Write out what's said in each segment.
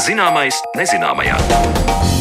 Zināmais nezināmajā.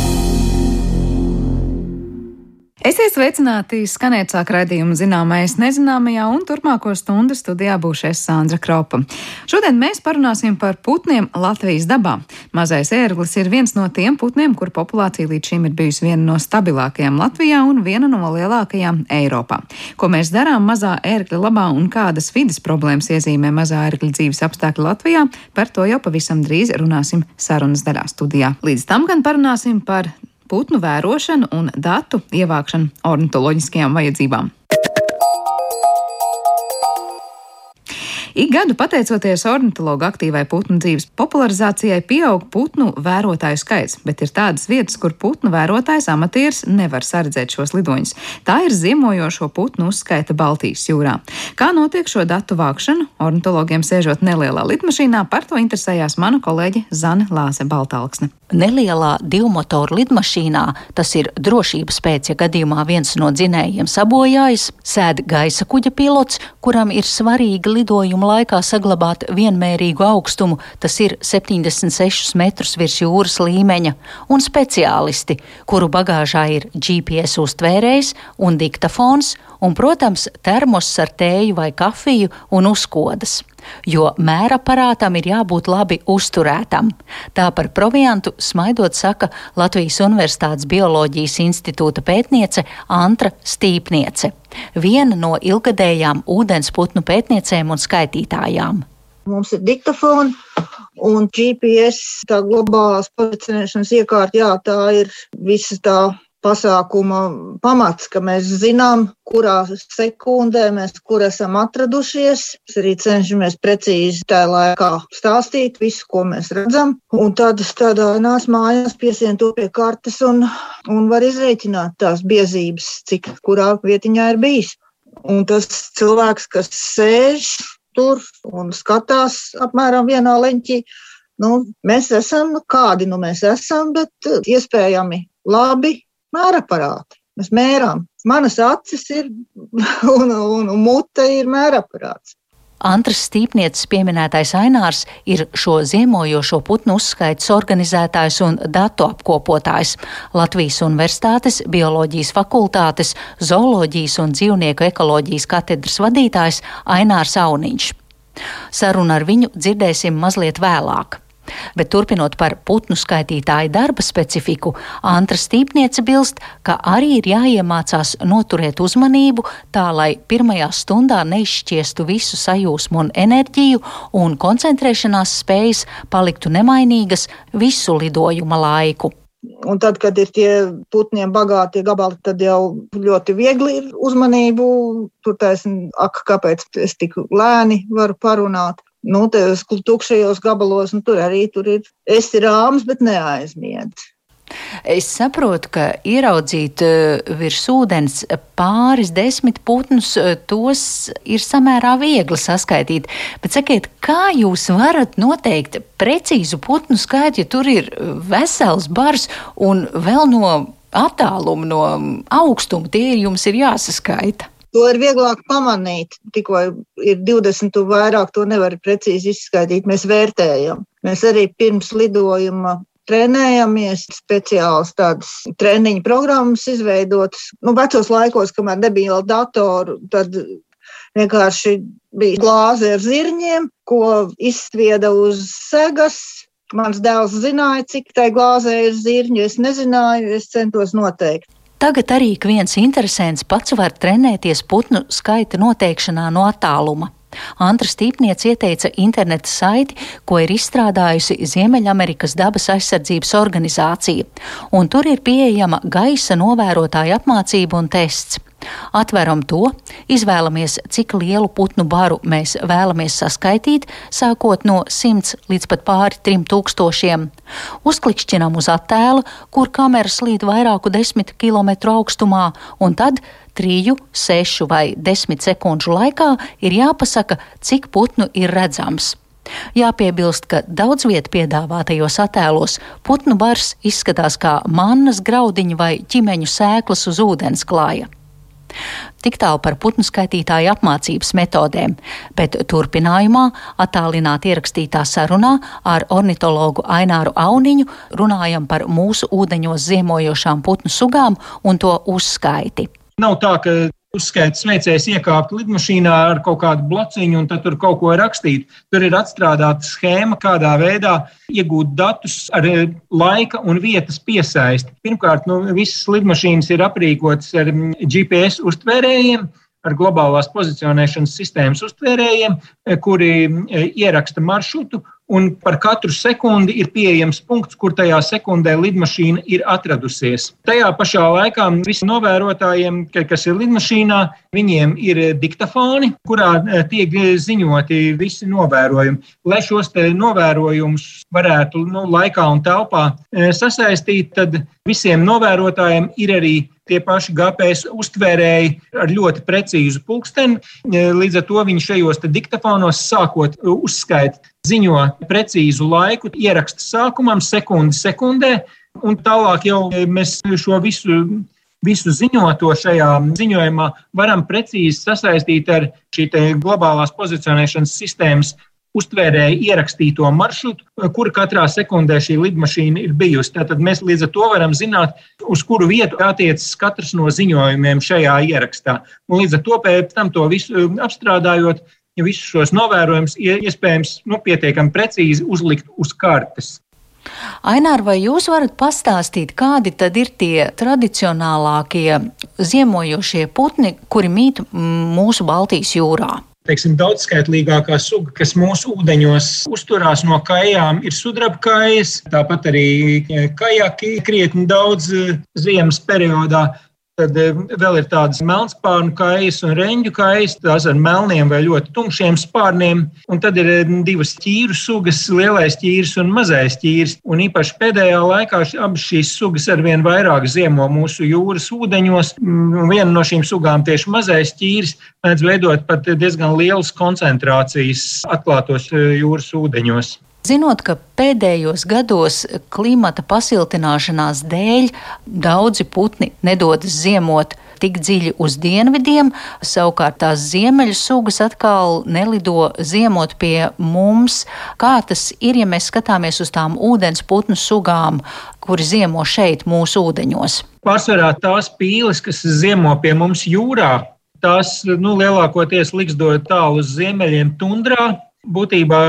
Esiet sveicināti skanēt sāk raidījumu zināmais nezināmajā un turpmāko stundu studijā būšu es Sandra Kropa. Šodien mēs parunāsim par putniem Latvijas dabā. Mazais ērglis ir viens no tiem putniem, kur populācija līdz šim ir bijusi viena no stabilākajām Latvijā un viena no lielākajām Eiropā. Ko mēs darām mazā ērgļa labā un kādas vidas problēmas iezīmē mazā ērgļa dzīves apstākļi Latvijā, par to jau pavisam drīz runāsim sarunas daļā studijā. Līdz tam gan parunāsim par putnu vērošanu un datu ievākšanu ornitoloģiskajām vajadzībām. Ik gadu pateicoties ornitologu aktīvai putnu dzīves popularizācijai, pieaug putnu vērotāju skaits, bet ir tādas vietas, kur putnu vērotājs amatieris nevar saredzēt šos lidoņus. Tā ir ziemojošo putnu uzskaita Baltijas jūrā. Kā notiek šo datu vākšana? Ornitologiem sēžot nelielā lidmašīnā, par to interesējās mana kolēģe Zane Lāse Baltāksne. Nelielā divmotoru lidmašīnā tas ir drošības pēc, ja gadījumā viens no dzinējiem sabojājas, sēd gaisa kuģa pilots, kuram ir svarīgi lidojuma laikā saglabāt vienmērīgu augstumu, tas ir 76 metrus virs jūras līmeņa, un speciālisti, kuru bagāžā ir GPS uztvērējs un diktafons, un, protams, termos ar tēju vai kafiju un uzkodas jo mēraparātam ir jābūt labi uzturētam. Tā par proviantu smaidot saka Latvijas Universitātes Bioloģijas institūta pētniece Antra Stīpniece, viena no ilgadējām ūdensputnu pētniecēm un skaitītājām. Mums ir diktafoni un GPS, tā globālās pozicionēšanas iekārta, jā, tā ir visa tā pasākuma pamats, ka mēs zinām, kurā sekundē mēs kur esam atradušies. Mēs arī cenšamies precīzi tajā laikā stāstīt visu, ko mēs redzam. Un tad tādā nāc mājās piesien to pie kartes un, un var izrēķināt tās biezības, cik kurā vietiņā ir bijis. Un tas cilvēks, kas sēž tur un skatās apmēram vienā leņķī, nu, mēs esam, kādi nu mēs esam, bet iespējami labi, mēraparāti. Mēs mērām. Manas acis ir un, un, un mute ir mēraparāts. Antras stīpnieces pieminētais Ainārs ir šo ziemojošo putnu uzskaits organizētājs un datu apkopotājs Latvijas Universitātes bioloģijas fakultātes zooloģijas un dzīvnieku ekoloģijas katedras vadītājs Ainārs Auniņš. Sarunu ar viņu dzirdēsim mazliet vēlāk. Bet turpinot par putnu skaitītāju darba specifiku, Antra Stīpniece bilst, ka arī ir jāiemācās noturēt uzmanību tā, lai pirmajā stundā neizšķiestu visu sajūsmu un enerģiju, un koncentrēšanās spējas paliktu nemainīgas visu lidojuma laiku. Un tad, kad ir tie putniem bagātie gabali, tad jau ļoti viegli ir uzmanību. Tur taisn, ak, kāpēc es tik lēni varu parunāt nu, tajos tukšajos gabalos, nu, tur arī tur ir esi rāms, bet neaizmiedz. Es saprotu, ka ieraudzīt uh, virs ūdens pāris desmit putnus, uh, tos ir samērā viegli saskaitīt. Bet sakiet, kā jūs varat noteikt precīzu putnu skaitu, ja tur ir vesels bars un vēl no attāluma, no augstuma tie jums ir jāsaskaita? To ir vieglāk pamanīt. Tikko ir 20 un vairāk, to nevar precīzi izskaidrot. Mēs vērtējam. Mēs arī pirms lidojuma trenējamies, speciāls tādas treniņu programmas izveidotas. Nu, vecos laikos, kamēr nebija vēl datoru, tad vienkārši bija glāze ar zirņiem, ko izsvieda uz segas. Mans dēls zināja, cik tai glāzē ir zirņi. Es nezināju, es centos noteikt. Tagad arī ik viens interesants pats var trenēties putnu skaita noteikšanā no attāluma. Antra Stīpniece ieteica interneta saiti, ko ir izstrādājusi Ziemeļamerikas dabas aizsardzības organizācija, un tur ir pieejama gaisa novērotāja apmācība un tests. Atveram to, izvēlamies, cik lielu putnu baru mēs vēlamies saskaitīt, sākot no 100 līdz pat pāri 3000. Uzklikšķinām uz attēlu, kur kamera slīd vairāku desmit kilometru augstumā, un tad 3, 6 vai 10 sekundžu laikā ir jāpasaka, cik putnu ir redzams. Jāpiebilst, ka daudz vietu piedāvātajos attēlos putnu bars izskatās kā mannas graudiņa vai ķimeņu sēklas uz ūdens klāja. Tik tālu par putnu skaitītāju apmācības metodēm, bet turpinājumā attālināti ierakstītā sarunā ar ornitologu Aināru Auniņu runājam par mūsu ūdeņos ziemojošām putnu sugām un to uzskaiti. Nav tā, ka uzskaitas veicējs iekāpt lidmašīnā ar kaut kādu blociņu un tur kaut ko rakstīt. Tur ir atstrādāta schēma, kādā veidā iegūt datus ar eh, laika un vietas piesaisti. Pirmkārt, nu, visas lidmašīnas ir aprīkotas ar mm, GPS uztvērējiem. Ar globālās pozicionēšanas sistēmas uztvērējiem, eh, kuri eh, ieraksta maršrutu un par katru sekundi ir pieejams punkts, kur tajā sekundē lidmašīna ir atradusies. Tajā pašā laikā visiem novērotājiem, kas ir lidmašīnā, viņiem ir diktafoni, kurā e, tiek ziņoti visi novērojumi. Lai šos novērojumus varētu nu, laikā un telpā e, sasaistīt, tad visiem novērotājiem ir arī tie paši GPS uztvērēji ar ļoti precīzu pulksteni. E, līdz ar to viņi šajos diktafonos sākot uzskaitīt ziņo precīzu laiku, ieraksta sākumam, sekundi sekundē, un tālāk jau mēs šo visu. Visu ziņoto šajā ziņojumā varam precīzi sasaistīt ar šī globālās pozicionēšanas sistēmas uztvērēja ierakstīto maršrutu, kur katrā sekundē šī lidmašīna ir bijusi. Tātad mēs līdz ar to varam zināt, uz kuru vietu attiecas katrs no ziņojumiem šajā ierakstā. Un līdz ar to pēc tam to visu apstrādājot, ja visus šos novērojumus iespējams nu, pietiekami precīzi uzlikt uz kartes. Ainār, vai jūs varat pastāstīt, kādi tad ir tie tradicionālākie ziemojošie putni, kuri mīt mūsu Baltijas jūrā? Teiksim, daudzskaitlīgākā suga, kas mūsu ūdeņos uzturās no kājām, ir sudrabkājas, tāpat arī kajaki krietni daudz eh, ziemas periodā. Tad eh, vēl ir tādas melnspārnu kājas un reņģu kājas, tās ar melniem vai ļoti tumšiem spārniem. Un tad ir eh, divas ķīru sugas, lielais ķīrs un mazais ķīrs. Un īpaši pēdējā laikā abas šīs sugas arvien vairāk ziemo mūsu jūras ūdeņos. Un viena no šīm sugām, tieši mazais ķīrs, mēdz veidot pat diezgan lielas koncentrācijas atklātos eh, jūras ūdeņos. Zinot, ka pēdējos gados klimata pasiltināšanās dēļ daudzi putni nedodas ziemot tik dziļi uz dienvidiem, savukārt tās ziemeļu sugas atkal nelido ziemot pie mums. Kā tas ir, ja mēs skatāmies uz tām ūdens putnu sugām, kuri ziemo šeit mūsu ūdeņos? Pārsvarā tās pīles, kas ziemo pie mums jūrā, tās nu, lielākoties liks dot tālu uz ziemeļiem tundrā, būtībā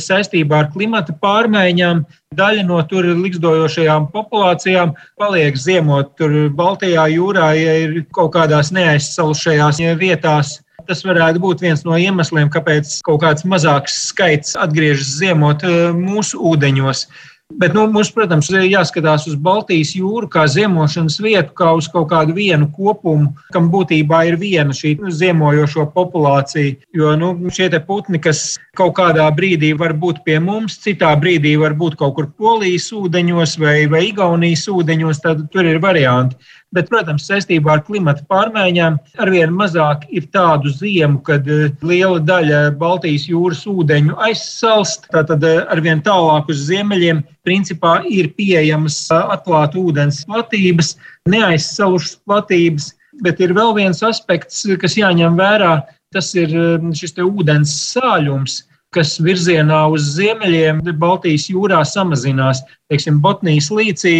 saistībā ar klimata pārmaiņām daļa no tur likstojošajām populācijām paliek ziemot tur Baltijā jūrā, ja ir kaut kādās neaizsalušajās vietās. Tas varētu būt viens no iemesliem, kāpēc kaut kāds mazāks skaits atgriežas ziemot eh, mūsu ūdeņos. Bet nu, mums, protams, ir jāskatās uz Baltijas jūru kā ziemošanas vietu, kā uz kaut kādu vienu kopumu, kam būtībā ir viena šī ziemojošo populācija. Jo nu, šie putni, kas kaut kādā brīdī var būt pie mums, citā brīdī var būt kaut kur Polijas ūdeņos vai, vai Igaunijas ūdeņos, tad tur ir varianti. Bet, protams, saistībā ar klimata pārmaiņām arvien mazāk ir tādu ziemu, kad eh, liela daļa Baltijas jūras ūdeņu aizsalst. Tātad eh, arvien tālāk uz ziemeļiem principā ir pieejamas eh, atklātu ūdens platības, neaizsalušas platības. Bet ir vēl viens aspekts, kas jāņem vērā. Tas ir šis ūdens sāļums kas virzienā uz ziemeļiem Baltijas jūrā samazinās. Teiksim, Botnijas līcī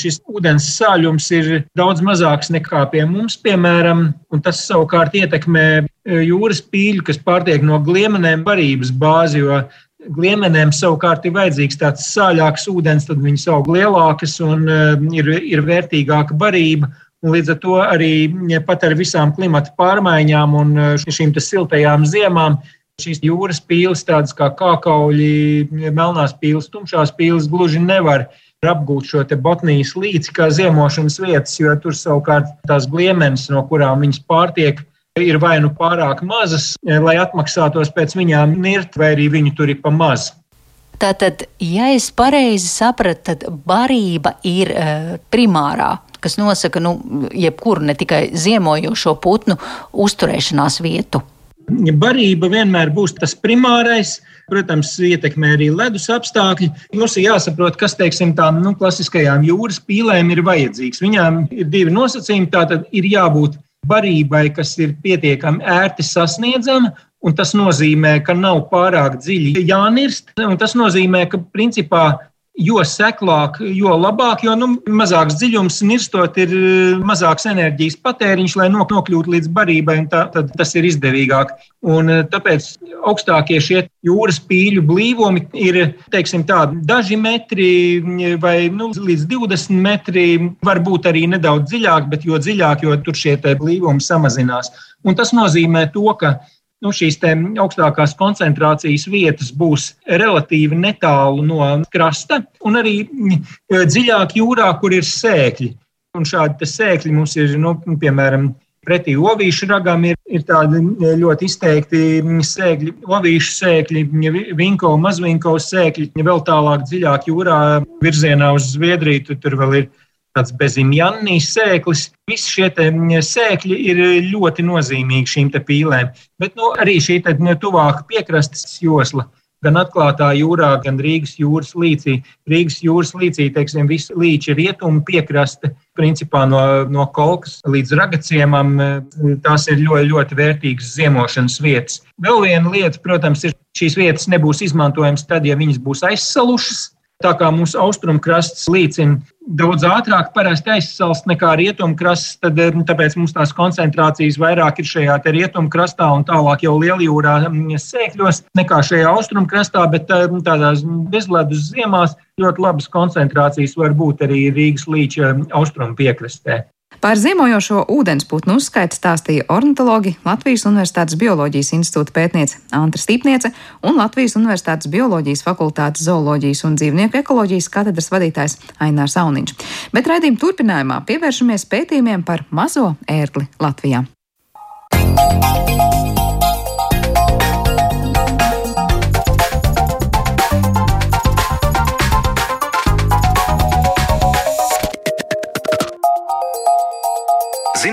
šis ūdens sāļums ir daudz mazāks nekā pie mums, piemēram, un tas savukārt ietekmē e, jūras pīļu, kas pārtiek no gliemenēm barības bāzi, jo gliemenēm savukārt ir vajadzīgs tāds sāļāks ūdens, tad viņas aug lielākas un e, ir, ir vērtīgāka barība. Un līdz ar to arī pat ar visām klimata pārmaiņām un e, šīm siltajām ziemām Šīs jūras pīles, tādas kā kākauļi, melnās pīles, tumšās pīles, gluži nevar apgūt šo botnijas līci kā ziemošanas vietas, jo tur savukārt tās gliemenes, no kurām viņas pārtiek, ir vai nu pārāk mazas, lai atmaksātos pēc viņām nirt, vai arī viņu tur ir pa maz. Tātad, ja es pareizi sapratu, tad barība ir uh, primārā, kas nosaka nu, jebkuru ne tikai ziemojošo putnu uzturēšanās vietu. Barība vienmēr būs tas primārais. Protams, ietekmē arī ledus apstākļi. Mums ir jāsaprot, kas teiksim, tām nu, klasiskajām jūras pīlēm ir vajadzīgs. Viņām ir divi nosacījumi. Tātad ir jābūt barībai, kas ir pietiekami ērti sasniedzama. Un tas nozīmē, ka nav pārāk dziļi jānirst. Tas nozīmē, ka principā jo seklāk, jo labāk, jo nu, mazāks dziļums nirstot ir eh, mazāks enerģijas patēriņš, lai nokļūtu līdz barībai, un tā, tad tas ir izdevīgāk. Un eh, tāpēc augstākie šie jūras pīļu blīvumi ir, teiksim tā, daži metri vai nu, līdz 20 metri, varbūt arī nedaudz dziļāk, bet jo dziļāk, jo tur šie blīvumi samazinās. Un tas nozīmē to, ka nu, šīs augstākās koncentrācijas vietas būs relatīvi netālu no krasta, un arī mm, dziļāk jūrā, kur ir sēkļi. Un šādi sēkļi mums ir, nu, piemēram, pretī ovīšu ragam ir, ir tādi ļoti izteikti sēkļi, ovīšu sēkļi, vinko, mazvinko sēkļi, vēl tālāk dziļāk jūrā virzienā uz Zviedriju, tur vēl ir tāds bezimjannijas sēklis. Visi šie sēkļi ir ļoti nozīmīgi šīm pīlēm. Bet nu, arī šī tuvāka piekrastes josla. Gan atklātā jūrā, gan Rīgas jūras līcī. Rīgas jūras līcī, teiksim, visi līči rietumu piekraste, principā no, no kolkas līdz ragaciemam, tās ir ļoti, ļoti vērtīgas ziemošanas vietas. Vēl viena lieta, protams, ir šīs vietas nebūs izmantojamas tad, ja viņas būs aizsalušas, Tā kā mūsu austrumkrasts līcina daudz ātrāk parasti aizsalst nekā rietumkrasts, tad eh, tāpēc mums tās koncentrācijas vairāk ir šajā rietumkrastā un tālāk jau lieljūrā mm, sēkļos nekā šajā austrumkrastā, bet eh, tādās bezledus ziemās ļoti labas koncentrācijas var būt arī Rīgas līča austrumu piekrastē. Par ziemojošo ūdensputnu uzskaitu stāstīja ornitologi Latvijas Universitātes Bioloģijas institūta pētniece Antra Stīpniece un Latvijas Universitātes Bioloģijas fakultātes zooloģijas un dzīvnieku ekoloģijas katedras vadītājs Ainārs Auniņš. Bet raidījuma turpinājumā pievēršamies pētījumiem par mazo ērgli Latvijā. Música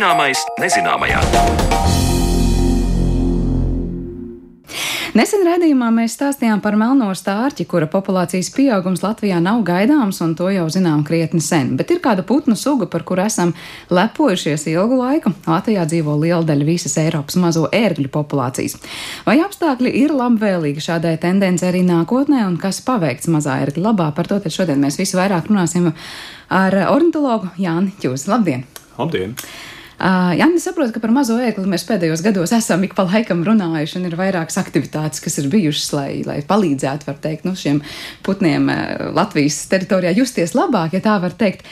Zināmais nezināmajā. Nesen redzējumā mēs stāstījām par melno stārķi, kura populācijas pieaugums Latvijā nav gaidāms, un to jau zinām krietni sen. Bet ir kāda putnu suga, par kuru esam lepojušies ilgu laiku. Latvijā dzīvo liela daļa visas Eiropas mazo ērgļu populācijas. Vai apstākļi ir labvēlīgi šādai tendencei arī nākotnē, un kas paveikts mazā ērgļa labā? Par to šodien mēs visi vairāk runāsim ar ornitologu Jāni Čūsi. Labdien! Labdien! Jā, es saprotu, ka par mazo ēkli mēs pēdējos gados esam ik pa laikam runājuši, un ir vairākas aktivitātes, kas ir bijušas, lai, lai palīdzētu, var teikt, nu, šiem putniem Latvijas teritorijā justies labāk, ja tā var teikt.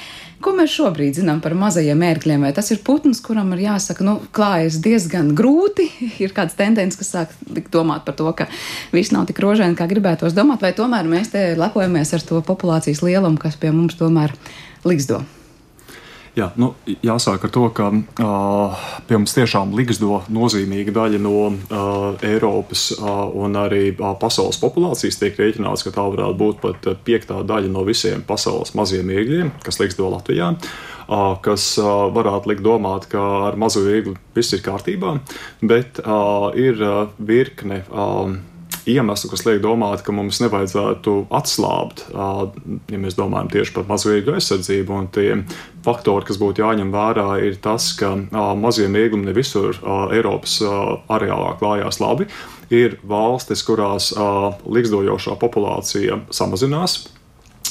Ko mēs šobrīd zinām par mazajiem ērgļiem? Vai tas ir putns, kuram ir jāsaka, nu, klājas diezgan grūti? Ir kāds tendence, kas sāk domāt par to, ka viss nav tik rožaini, kā gribētos domāt, vai tomēr mēs te lepojamies ar to populācijas lielumu, kas pie mums tomēr līdzdo? Jā, nu, jāsāk ar to, ka uh, pie mums tiešām ligzdo nozīmīga daļa no uh, Eiropas uh, un arī uh, pasaules populācijas. Tiek rēķināts, ka tā varētu būt pat piektā daļa no visiem pasaules maziem iegļiem, kas ligzdo Latvijā. Uh, kas uh, varētu likt domāt, ka ar mazo iegli viss ir kārtībā, bet uh, ir virkne iemeslu, kas liek domāt, ka mums nevajadzētu atslābt, ja mēs domājam tieši par mazvīgu aizsardzību. Tie faktori, kas būtu jāņem vērā, ir tas, ka maziem ieglumiem ne visur Eiropas areālā klājās labi. Ir valstis, kurās likstojošā populācija samazinās,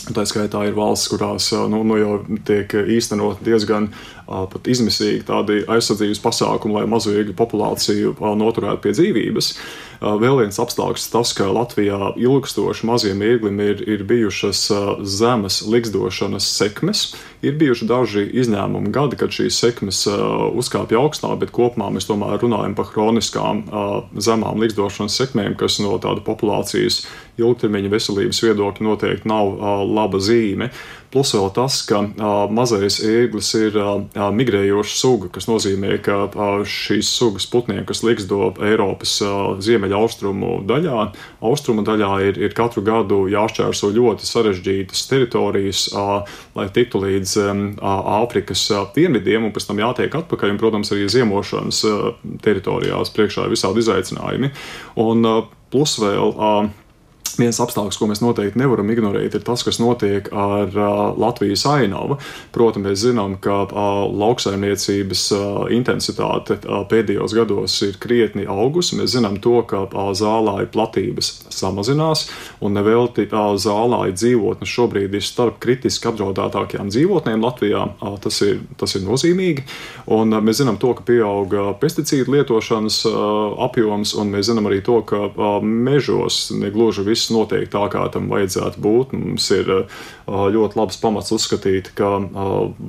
Tā skaitā ir valsts, kurās nu, nu jau tiek īstenot diezgan pat izmisīgi tādi aizsardzības pasākumi, lai mazo iegļu populāciju noturētu pie dzīvības. Vēl viens apstākļus tas, ka Latvijā ilgstoši maziem ieglim ir, ir bijušas zemes likstošanas sekmes. Ir bijuši daži izņēmumi gadi, kad šīs sekmes uzkāpja augstā, bet kopumā mēs tomēr runājam par kroniskām zemām likstošanas sekmēm, kas no tāda populācijas ilgtermiņa veselības viedokļa noteikti nav laba zīme. Plus vēl tas, ka mazais ēglis ir migrējoša suga, kas nozīmē, ka šīs sugas putniem, kas liksto Eiropas ziemeļaustrumu daļā, austrumu daļā ir, ir katru gadu jāšķērso ļoti sarežģītas teritorijas, lai tiktu līdz Āfrikas dienvidiem, un pēc tam jātiek atpakaļ, un, protams, arī ziemošanas teritorijās priekšā ir visādi izaicinājumi. Un, plus vēl Viens apstākļus, ko mēs noteikti nevaram ignorēt, ir tas, kas notiek ar uh, Latvijas ainavu. Protams, mēs zinām, ka uh, lauksaimniecības uh, intensitāte uh, pēdējos gados ir krietni augusi. Mēs zinām to, ka uh, zālāja platības samazinās, un nevelti uh, zālāja dzīvotnes šobrīd ir starp kritiski apdraudētākajām dzīvotnēm Latvijā. Uh, tas, ir, tas ir nozīmīgi. Un, uh, mēs zinām to, ka pieauga pesticīdu lietošanas uh, apjoms, un mēs zinām arī to, ka uh, mežos negluži viss viss notiek tā, kā tam vajadzētu būt. Mums ir ļoti labs pamats uzskatīt, ka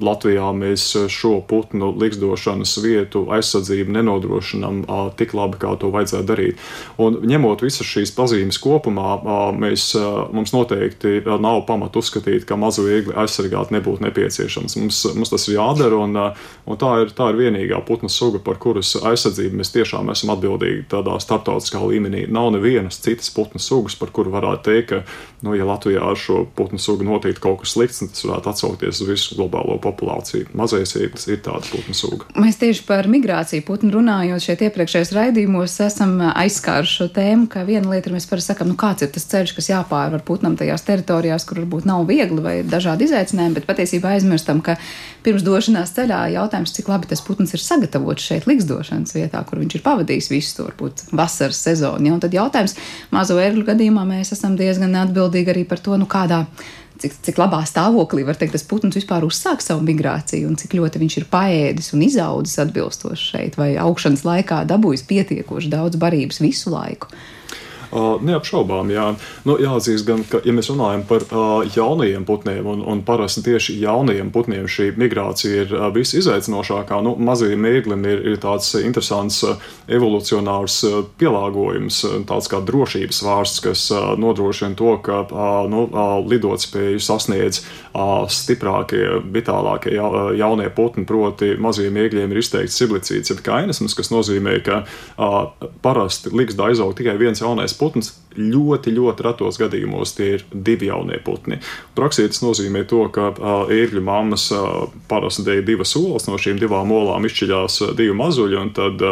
Latvijā mēs šo putnu likstošanas vietu aizsardzību nenodrošinām tik labi, kā to vajadzētu darīt. Un ņemot visas šīs pazīmes kopumā, mēs, mums noteikti nav pamata uzskatīt, ka mazu viegli aizsargāt nebūtu nepieciešams. Mums, mums tas ir jādara, un, un tā, ir, tā ir vienīgā putnu suga, par kuras aizsardzību mēs tiešām esam atbildīgi tādā starptautiskā līmenī. Nav nevienas citas putnu sugas, par kuru varētu teikt, ka, nu, ja Latvijā ar šo putnu sugu notiek kaut kas slikts, tas varētu atsaukties uz visu globālo populāciju. Mazais īklis ir tāda putnu suga. Mēs tieši par migrāciju putnu runājot šeit iepriekšējos raidījumos esam aizskāruši šo tēmu, ka viena lieta ir mēs parasti sakam, nu kāds ir tas ceļš, kas jāpārvar putnam tajās teritorijās, kur varbūt nav viegli vai dažādi izaicinājumi, bet patiesībā aizmirstam, ka pirms došanās ceļā jautājums, cik labi tas putns ir sagatavots šeit likstošanas vietā, kur viņš ir pavadījis visu to varbūt vasaras sezonu. Ja? Un tad jautājums mazo ērgļu gadījumā mēs esam diezgan atbildīgi arī par to, nu kādā cik, cik labā stāvoklī var teikt, tas putns vispār uzsāk savu migrāciju un cik ļoti viņš ir paēdis un izaudzis atbilstoši šeit, vai augšanas laikā dabūjis pietiekoši daudz barības visu laiku. Neapšaubām, jā. Nu, jāatzīst, gan, ka, ja mēs runājam par jaunajiem putniem, un, un parasti tieši jaunajiem putniem šī migrācija ir visizaicinošākā, nu, mazajiem mērglim ir, ir tāds interesants evolucionārs pielāgojums, tāds kā drošības vārsts, kas nodrošina to, ka nu, lidotspēju sasniedz stiprākie, vitālākie ja, jaunie putni, proti mazajiem mērgļiem ir izteikts silicīts, jeb kainesms, kas nozīmē, ka parasti liks aizaugt tikai viens jaunais putns. Ļoti, ļoti retos gadījumos tie ir divi jaunie putni. Praksē tas nozīmē to, ka ērgļu mammas parasti dēļ divas olas, no šīm divām olām izšķiļās divi mazuļi, un tad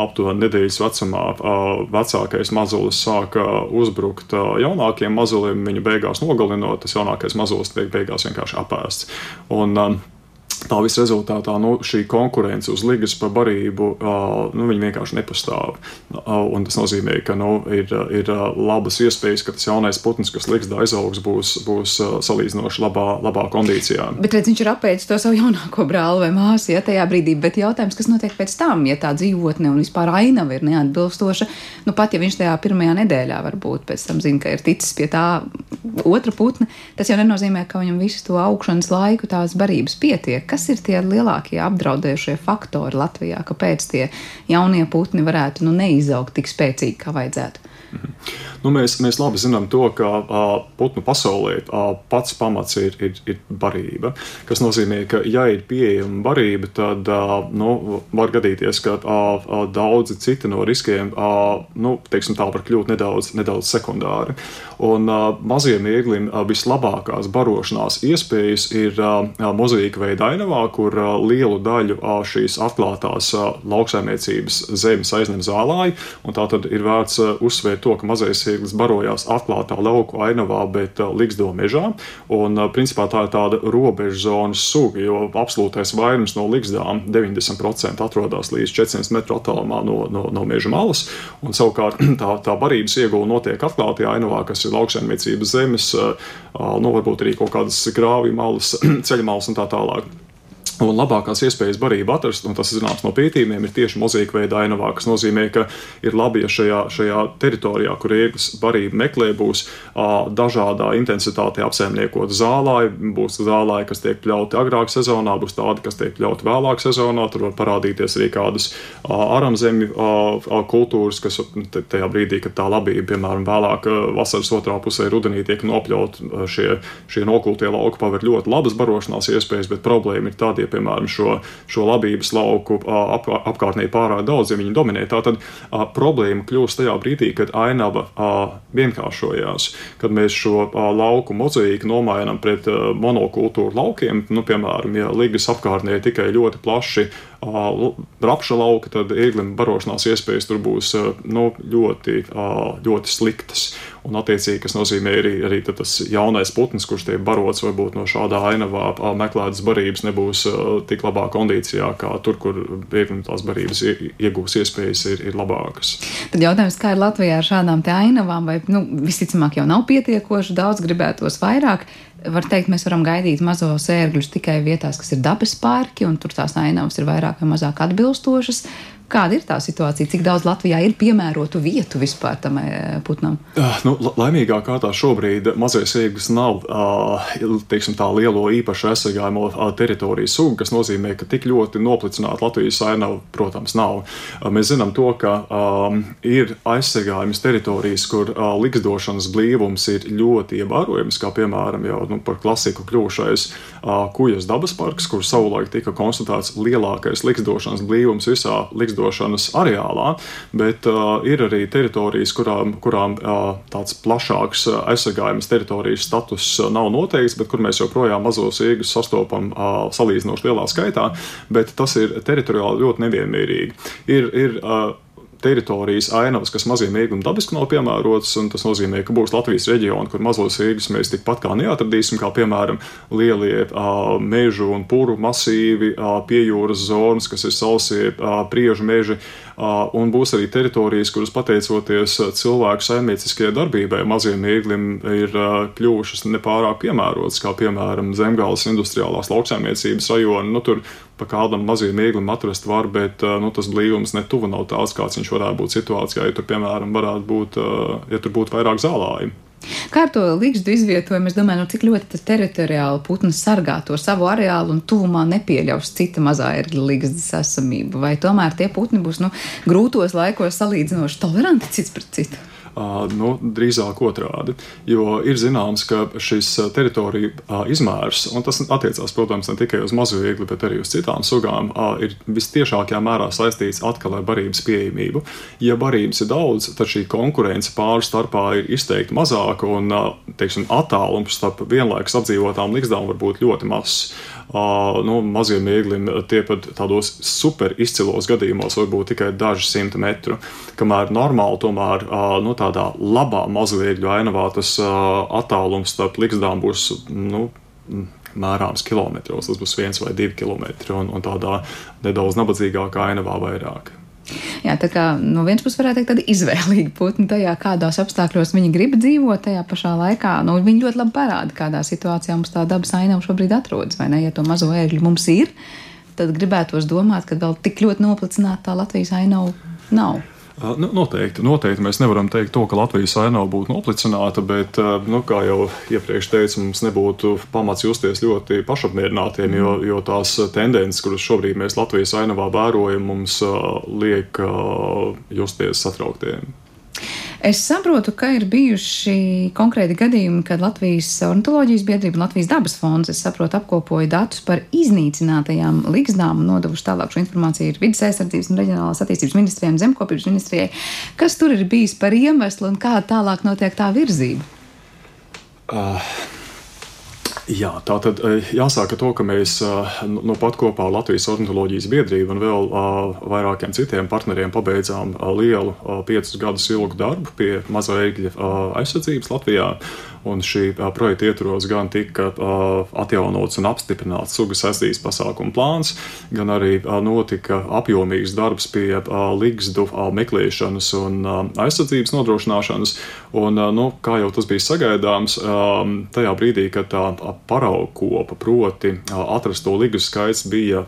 aptuveni nedēļas vecumā vecākais mazulis sāka uzbrukt jaunākiem mazulim, viņu beigās nogalinot, tas jaunākais mazulis tiek beigās vienkārši apēsts. Un, Tā visa rezultātā nu, šī konkurence uz ligas par barību nu, vienkārši nepastāv. Tas nozīmē, ka nu, ir, ir labas iespējas, ka tas jaunais putns, kas liks aizaugs, būs, būs salīdzinoši labā, labā kondīcijā. Bet redz, viņš ir apēdis to savu jaunāko brāli vai māsu ja, tajā brīdī. Bet jautājums, kas notiek pēc tam, ja tā dzīvotne un vispār ainava ir neatbilstoša, nu pat ja viņš tajā pirmajā nedēļā varbūt pēc tam zina, ka ir ticis pie tā otra putna, tas jau nenozīmē, ka viņam visu to augšanas laiku tās barības pietiek kas ir tie lielākie apdraudējušie faktori Latvijā, kāpēc tie jaunie putni varētu nu, neizaugt tik spēcīgi, kā vajadzētu? Nu, mēs, mēs labi zinām to, ka uh, putnu pasaulē uh, pats pamats ir, ir, ir barība. Tas nozīmē, ka, ja ir pieejama barība, tad uh, nu, var gadīties, ka uh, daudzi citi no riskiem uh, nu, teiksim, tā var kļūt nedaudz, nedaudz sekundāri. Un maziem ieglim vislabākās barošanās iespējas ir mozaīka veida ainavā, kur lielu daļu šīs atklātās lauksaimniecības zemes aizņem zālāji. Tā tad ir vērts uzsvērt to, ka mazais ieglis barojās atklātā lauku ainavā, bet Ligsdo mežā. Un, principā tā ir tāda robežu zonas suga, jo absolūtais vairums no Ligsdām 90% atrodas līdz 400 metru attālumā no, no, no meža malas. Un, savukārt tā, tā barības iegūta notiek atklātajā ainavā, kas ir lauksaimniecības zemes, nu, varbūt arī kaut kādas grāvju malas, ceļa malas un tā tālāk. Un labākās iespējas barību atrast, un tas zināms no pētījumiem, ir tieši mozaīka veida ainavā, kas nozīmē, ka ir labi, ja šajā, šajā teritorijā, kur ēglis barību meklē, būs a, dažādā intensitātē apsaimniekota zālāja, būs zālāja, kas tiek pļauti agrāk sezonā, būs tādi, kas tiek pļauti vēlāk sezonā, tur var parādīties arī kādas aramzemju kultūras, kas tajā brīdī, kad tā labība, piemēram, vēlāk vasaras otrā pusē rudenī tiek nopļaut šie, šie nokultie lauki, paver ļoti labas barošanās iespējas, bet problēma ir tāda, ja piemēram, šo, šo labības lauku ap, apkārtnē pārāk daudz, ja viņi dominē. Tā tad problēma kļūst tajā brīdī, kad ainava vienkāršojās, kad mēs šo lauku mozaīku nomainām pret monokultūru laukiem. Nu, piemēram, ja līgas apkārtnē ir tikai ļoti plaši rapša lauka, tad ēglim barošanās iespējas tur būs nu, ļoti, ļoti sliktas. un attiecīgi, kas nozīmē arī, arī tas jaunais putns, kurš tiek barots varbūt no šādā ainavā meklētas barības, nebūs tik labā kondīcijā kā tur, kur bēgļu tās barības iegūs iespējas ir, ir labākas. Tad jautājums, kā ir Latvijā ar šādām ainavām, vai nu, visticamāk jau nav pietiekoši daudz, gribētos vairāk. Var teikt, mēs varam gaidīt mazos ērgļus tikai vietās, kas ir dabas parki, un tur tās ainavas ir vairāk vai mazāk atbilstošas. Kāda ir tā situācija? Cik daudz Latvijā ir piemērotu vietu vispār tam e, putnam? Uh, nu, laimīgā kārtā šobrīd mazais iegas nav uh, teiksim, tā lielo īpašu aizsargājumu uh, teritoriju suga, kas nozīmē, ka tik ļoti noplicināta Latvijas ainava, protams, nav. Mēs zinām to, ka um, ir aizsargājumas teritorijas, kur uh, likstošanas blīvums ir ļoti ievērojams, kā piemēram jau nu, par klasiku kļuvušais uh, Kujas dabas parks, kur savulaik tika konstatēts lielākais likstošanas blīvums visā likstošanas areālā, bet ir arī teritorijas, kurām, kurām tāds plašāks aizsargājums teritorijas status nav noteikts, bet kur mēs joprojām mazos iegus sastopam salīdzinoši lielā skaitā, bet tas ir teritoriāli ļoti nevienmērīgi. Ir, ir, teritorijas ainavas, kas maziem ieglumiem dabiski nav piemērotas. Tas nozīmē, ka būs Latvijas reģioni, kur mazos ieglus mēs tikpat kā neatradīsim, kā piemēram lielie uh, mežu un puru masīvi, uh, piejūras zonas, kas ir sausie uh, priežu meži. Un būs arī teritorijas, kuras pateicoties cilvēku saimnieciskajai darbībai, maziem ieglim ir kļuvušas nepārāk piemērotas, kā piemēram Zemgāles industriālās lauksaimniecības rajoni. Nu, tur pa kādam maziem ieglim atrast var, bet nu, tas blīvums netuvu nav tāds, kāds viņš varētu būt situācijā, ja tur, piemēram, varētu būt, ja tur būtu vairāk zālājumu. Kā ar to līgstu izvietojumu? Es domāju, nu, cik ļoti teritoriāli putns sargā to savu areālu un tuvumā nepieļaus cita mazā ērgļa līgstas esamību. Vai tomēr tie putni būs nu, grūtos laikos salīdzinoši toleranti cits pret citu? Nu, drīzāk otrādi. Jo ir zināms, ka šis teritoriju izmērs, un tas attiecās, protams, ne tikai uz mazo viegli, bet arī uz citām sugām, ir vistiešākajā mērā saistīts atkal ar barības pieejamību. Ja barības ir daudz, tad šī konkurence pāri starpā ir izteikti mazāka, un teiksim, attālums starp vienlaikus apdzīvotām likstām var būt ļoti mazs. Nu, maziem ieglim tie pat tādos super izcilos gadījumos var būt tikai daži simti metru. Kamēr normāli tomēr nu, tādā labā mazviegļu ainavā tas attālums starp likstām būs nu, mērāms kilometros. Tas būs viens vai divi kilometri, un, un tādā nedaudz nabadzīgākā ainavā vairāk. Jā, tā kā no vienas puses varētu teikt, tāda izvēlīga putna tajā, kādos apstākļos viņi grib dzīvot, tajā pašā laikā. Nu, viņi ļoti labi parāda, kādā situācijā mums tā dabas ainava šobrīd atrodas. Vai ne? Ja to mazo ērgļu mums ir, tad gribētos domāt, ka vēl tik ļoti noplicināta tā Latvijas ainava nav. Nu, noteikti, noteikti mēs nevaram teikt to, ka Latvijas ainava būtu noplicināta, bet, nu, kā jau iepriekš teicu, mums nebūtu pamats justies ļoti pašapmierinātiem, jo, jo tās tendences, kuras šobrīd mēs Latvijas ainavā vērojam, mums liek justies satrauktiem. Es saprotu, ka ir bijuši konkrēti gadījumi, kad Latvijas ornitoloģijas biedrība un Latvijas dabas fonds, es saprotu, apkopoja datus par iznīcinātajām ligzdām un nodevuši tālāk šo informāciju ir vidas aizsardzības un reģionālās attīstības ministrijai un zemkopības ministrijai. Kas tur ir bijis par iemeslu un kā tālāk notiek tā virzība? Uh. Jā, tā tad eh, jāsaka to, ka mēs eh, nu, nu pat kopā ar Latvijas ornitoloģijas biedrību un vēl uh, vairākiem citiem partneriem pabeidzām lielu piecus gadus ilgu darbu pie mazā ēgļa aizsardzības Latvijā. Un šī projekta ietvaros gan tika atjaunots un apstiprināts sugas aizsardzības pasākumu plāns, gan arī notika apjomīgs darbs pie ligzdu meklēšanas un aizsardzības nodrošināšanas. Un, nu, kā jau tas bija sagaidāms, tajā brīdī, kad tā paraugkopa, proti atrasto ligu skaits bija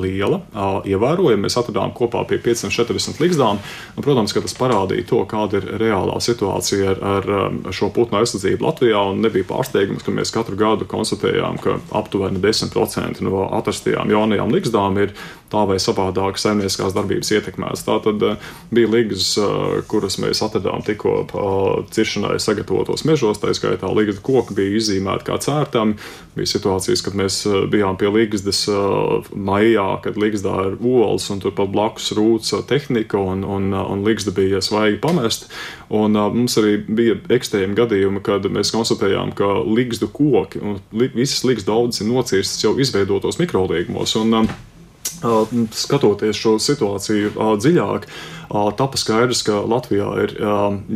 liela, ievērojama. Mēs atradām kopā pie 540 līgzdām. Un, protams, ka tas parādīja to, kāda ir reālā situācija ar, ar šo putnu aizsardzību Latvijā. Nebija pārsteigums, ka mēs katru gadu konstatējām, ka aptuveni 10% no atrastajām jaunajām līgzdām ir tā vai savādāk saimnieciskās darbības ietekmēs. Tā tad bija līgas, kuras mēs atradām tikko ciršanai sagatavotos mežos, tā skaitā līgas koki bija izīmēti kā cērtami. Bija situācijas, kad mēs bijām pie līgas maijā kad Ligzdā ir olas un turpat blakus rūts tehnika un, un, un Ligzda bija svaigi pamest. Un, mums arī bija ekstrēmi gadījumi, kad mēs konstatējām, ka Ligzdu koki un li, visas Ligzda audzes ir nocirstas jau izveidotos mikroliegumos. Un, uh, skatoties šo situāciju dziļāk, tapa skaidrs, ka Latvijā ir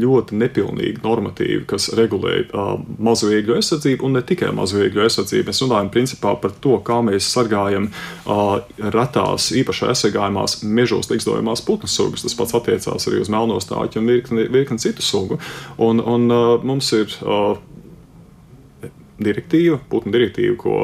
ļoti nepilnīgi normatīvi, kas regulē mazvieglu aizsardzību un ne tikai mazvieglu aizsardzību. Mēs runājam principā par to, kā mēs sargājam retās, īpaši aizsargājumās mežos likstojušās putnu sugas. Tas pats attiecās arī uz melnostāķu un virkni, virkni citu sugu. Un, un mums ir direktīva, putnu direktīva, ko,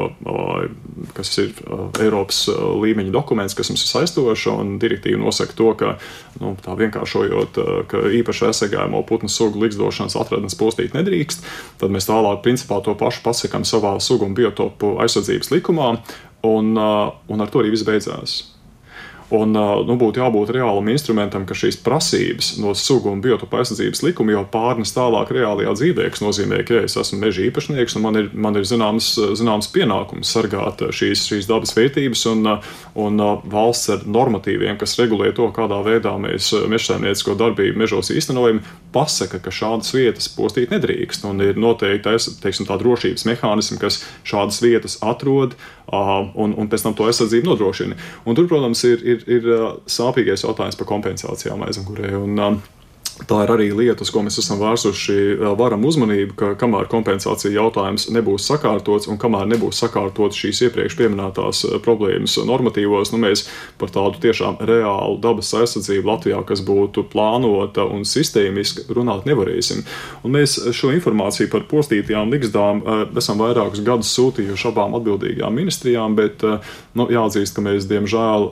kas ir Eiropas līmeņa dokuments, kas mums ir saistoša. Direktīva nosaka to, ka, nu, tā vienkāršojot, ka īpaši aizsargājamo putnu sugu likstošanas atradnes postīt nedrīkst. Tad mēs tālāk principā to pašu pasakām savā sugu un biotopu aizsardzības likumā, un, un ar to arī viss beidzās. Un nu, būtu jābūt reālam instrumentam, ka šīs prasības no sugu un biotopu aizsardzības likuma jau pārnes tālāk reālajā dzīvē, kas nozīmē, ka ja es esmu meža īpašnieks un man ir, man ir zināms, zināms pienākums sargāt šīs, šīs dabas vērtības un, un valsts ar normatīviem, kas regulē to, kādā veidā mēs mežsaimniecisko darbību mežos īstenojam, pasaka, ka šādas vietas postīt nedrīkst. Un ir noteikti teiksim, tā drošības mehānismi, kas šādas vietas atrod un, un pēc tam to aizsardzību nodrošina. Un tur, protams, ir, ir, ir sāpīgais jautājums par kompensācijām aizmugurē. Un, Tā ir arī lieta, uz ko mēs esam vērsuši varam uzmanību, ka kamēr kompensācija jautājums nebūs sakārtots un kamēr nebūs sakārtotas šīs iepriekš pieminētās problēmas normatīvos, nu mēs par tādu tiešām reālu dabas aizsardzību Latvijā, kas būtu plānota un sistēmiska, runāt nevarēsim. Un mēs šo informāciju par postītajām ligzdām esam vairākus gadus sūtījuši abām atbildīgajām ministrijām, bet nu, jāatzīst, ka mēs diemžēl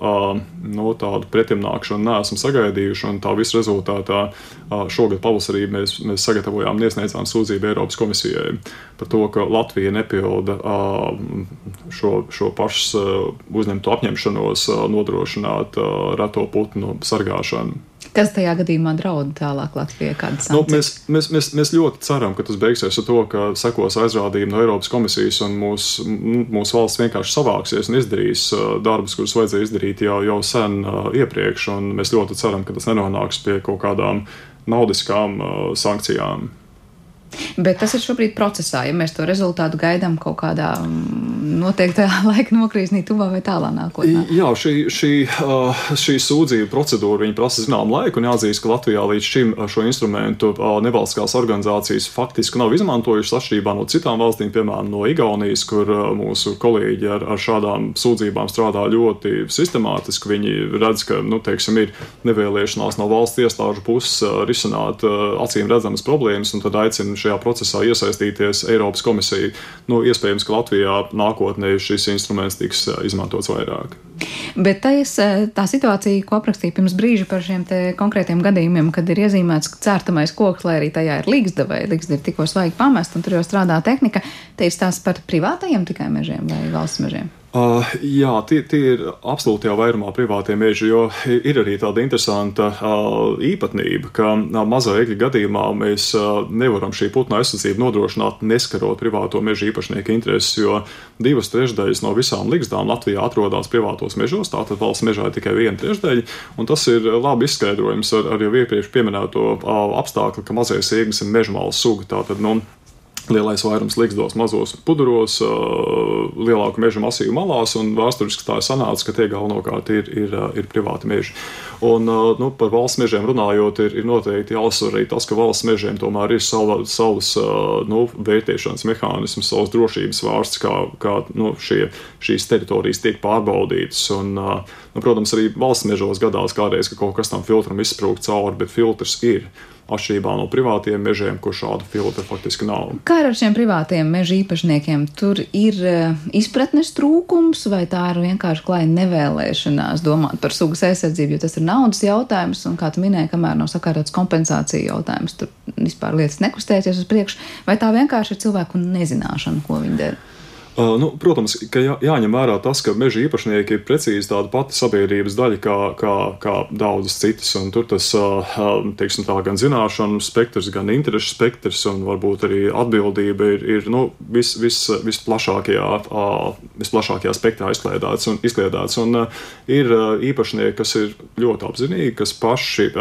no tādu pretimnākšanu neesam sagaidījuši un tā visa rezultātā Šogad pavasarī mēs, mēs sagatavojām un iesniedzām sūdzību Eiropas komisijai par to, ka Latvija nepilda šo, šo pašu uzņemto apņemšanos nodrošināt reto putnu sargāšanu. Kas tajā gadījumā draud tālāk Latvijai? Nu, mēs, mēs, mēs, mēs ļoti ceram, ka tas beigsies ar to, ka sekos aizrādījumi no Eiropas komisijas un mūsu mūs valsts vienkārši savāksies un izdarīs darbus, kurus vajadzēja izdarīt jau, jau sen iepriekš. Mēs ļoti ceram, ka tas nenonāks pie kaut kādām naudiskām sankcijām. Bet tas ir šobrīd procesā. Ja mēs to rezultātu gaidām kaut kādā mm, noteiktā laika nokrīsnī, tuvā vai tālā nākotnē. Jā, šī, šī, šī sūdzību procedūra prasa zināmu laiku, un jāatzīst, ka Latvijā līdz šim šo instrumentu nevalstiskās organizācijas faktiski nav izmantojušas atšķirībā no citām valstīm, piemēram, no Igaunijas, kur mūsu kolēģi ar, ar šādām sūdzībām strādā ļoti sistemātiski. Viņi redz, ka nu, teiksim, ir nevēlēšanās no valsts iestāžu puses risināt acīm redzamas problēmas, un tad aicina šajā procesā iesaistīties Eiropas komisija. Nu, iespējams, ka Latvijā nākotnē šis instruments tiks eh, izmantots vairāk. Bet tais, eh, tā situācija, ko aprakstīja pirms brīža par šiem konkrētiem gadījumiem, kad ir iezīmēts cērtamais koks, lai arī tajā ir līgsta vai līgsta ir tikko svaigi pamest un tur jau strādā tehnika, te ir stāsts par privātajiem tikai mežiem vai valsts mežiem? Uh, jā, tie, tie ir absolūti jau vairumā privātie meži, jo ir arī tāda interesanta uh, īpatnība, ka uh, mazā egļa gadījumā mēs uh, nevaram šī putna aizsardzību nodrošināt, neskarot privāto meža īpašnieku intereses, jo divas trešdaļas no visām ligzdām Latvijā atrodas privātos mežos, tātad valsts mežā ir tikai viena trešdaļa, un tas ir labi izskaidrojums ar, ar jau iepriekš pieminēto uh, apstākli, ka mazais ieglis ir mežmāla suga. Tātad, nu, Lielais vairums liktos mazos puduros, lielāku meža masīvu malās, un vēsturiski tā ir sanācis, ka tie galvenokārt ir, ir, ir privāti meži. Un, nu, par valsts mežiem runājot, ir, ir noteikti jāuzsver arī tas, ka valsts mežiem tomēr ir sava, savs nu, vērtēšanas mehānisms, savs drošības vārsts, kā, kā nu, šie, šīs teritorijas tiek pārbaudītas. Un, nu, protams, arī valsts mežos gadās kādreiz, ka kaut kas tam filtram izsprūg cauri, bet filtrs ir atšķirībā no privātiem mežiem, kur šāda filtra faktiski nav. Kā ar šiem privātiem meža īpašniekiem? Tur ir uh, izpratnes trūkums, vai tā ir vienkārši klāja nevēlēšanās domāt par sugas aizsardzību, jo tas ir naudas jautājums, un kā tu minēji, kamēr nav sakārtots kompensācija jautājums, tur vispār lietas nekustēties uz priekšu, vai tā vienkārši ir cilvēku nezināšana, ko viņi dara? Uh, nu, protams, ka jā, jāņem vērā tas, ka meža īpašnieki ir precīzi tāda pati sabiedrības daļa kā, kā, kā daudzas citas. Tur tas uh, teiksim, tā, gan zināšanu spektrs, gan interešu spektrs un varbūt arī atbildība ir, ir nu, vis, vis, visplašākajā, uh, visplašākajā spektrā izkliedēts. Un, izkliedēts. un ir īpašnieki, kas ir ļoti apzinīgi, kas paši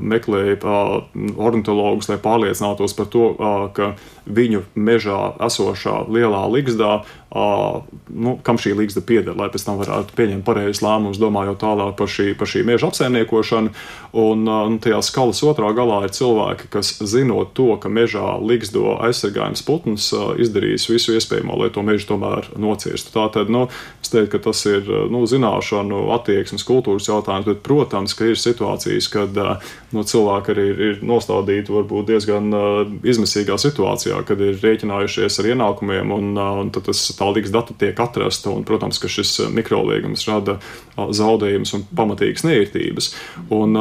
meklē ornitologus, lai pārliecinātos par to, ka viņu mežā esošā lielā ligzdā nu, kam šī līgsta pieder, lai pēc tam varētu pieņemt pareizus lēmumus, domājot tālāk par šī, par šī meža apsaimniekošanu. Un nu, tajā skalas otrā galā ir cilvēki, kas zinot to, ka mežā līgsto aizsargājums putns, izdarīs visu iespējamo, lai to mežu tomēr nocirstu. Tātad, nu, es teiktu, ka tas ir nu, zināšanu, attieksmes, kultūras jautājums, bet, protams, ka ir situācijas, kad nu, cilvēki arī ir, ir nostādīti varbūt diezgan izmisīgā situācijā, kad ir rēķinājušies ar ienākumiem, un, un tas tā līgas data tiek atrasta. Un, protams, ka šis mikroliegums rada zaudējumus un pamatīgas neērtības. Un,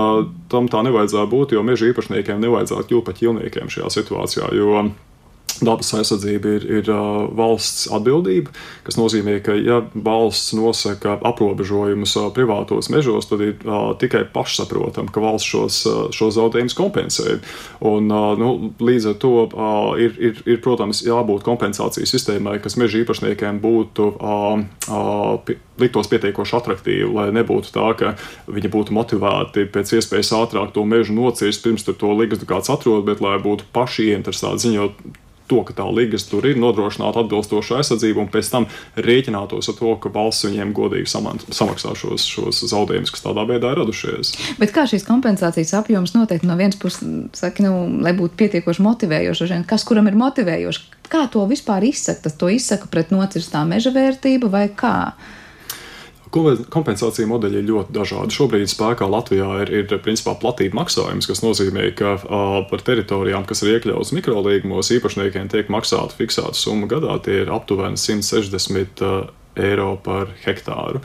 tam tā nevajadzētu būt, jo meža īpašniekiem nevajadzētu kļūt par ķilniekiem šajā situācijā. Jo, Dabas aizsardzība ir, ir uh, valsts atbildība, kas nozīmē, ka, ja valsts nosaka aprobežojumus uh, privātos mežos, tad ir uh, tikai pašsaprotami, ka valsts šos, šos zaudējumus kompensē. Un, nu, līdz ar to ir, ir, ir, protams, jābūt kompensācijas sistēmai, kas meža īpašniekiem būtu liktos pietiekoši attraktīvi, lai nebūtu tā, ka viņi būtu motivēti pēc iespējas ātrāk to mežu nocirst, pirms to līgas kāds atrod, bet lai būtu paši ieinteresēti ziņot to, ka tā ligas tur ir, nodrošināt atbilstošu aizsardzību un pēc tam rēķinātos ar to, ka valsts viņiem godīgi samaksā šos, šos zaudējumus, kas tādā veidā ir radušies. Bet kā šīs kompensācijas apjoms noteikti no vienas puses, saka, nu, lai būtu pietiekoši motivējoši, kas kuram ir motivējoši? Kā to vispār izsaka? Tas to izsaka pret nocirstā meža vērtību vai kā? Kompensācija modeļi ir ļoti dažādi. Šobrīd spēkā Latvijā ir, ir principā platība maksājums, kas nozīmē, ka uh, par teritorijām, kas ir iekļautas mikrolīgumos, īpašniekiem tiek maksāta fiksēta summa gadā. Tie ir aptuveni 160 uh, eiro par hektāru.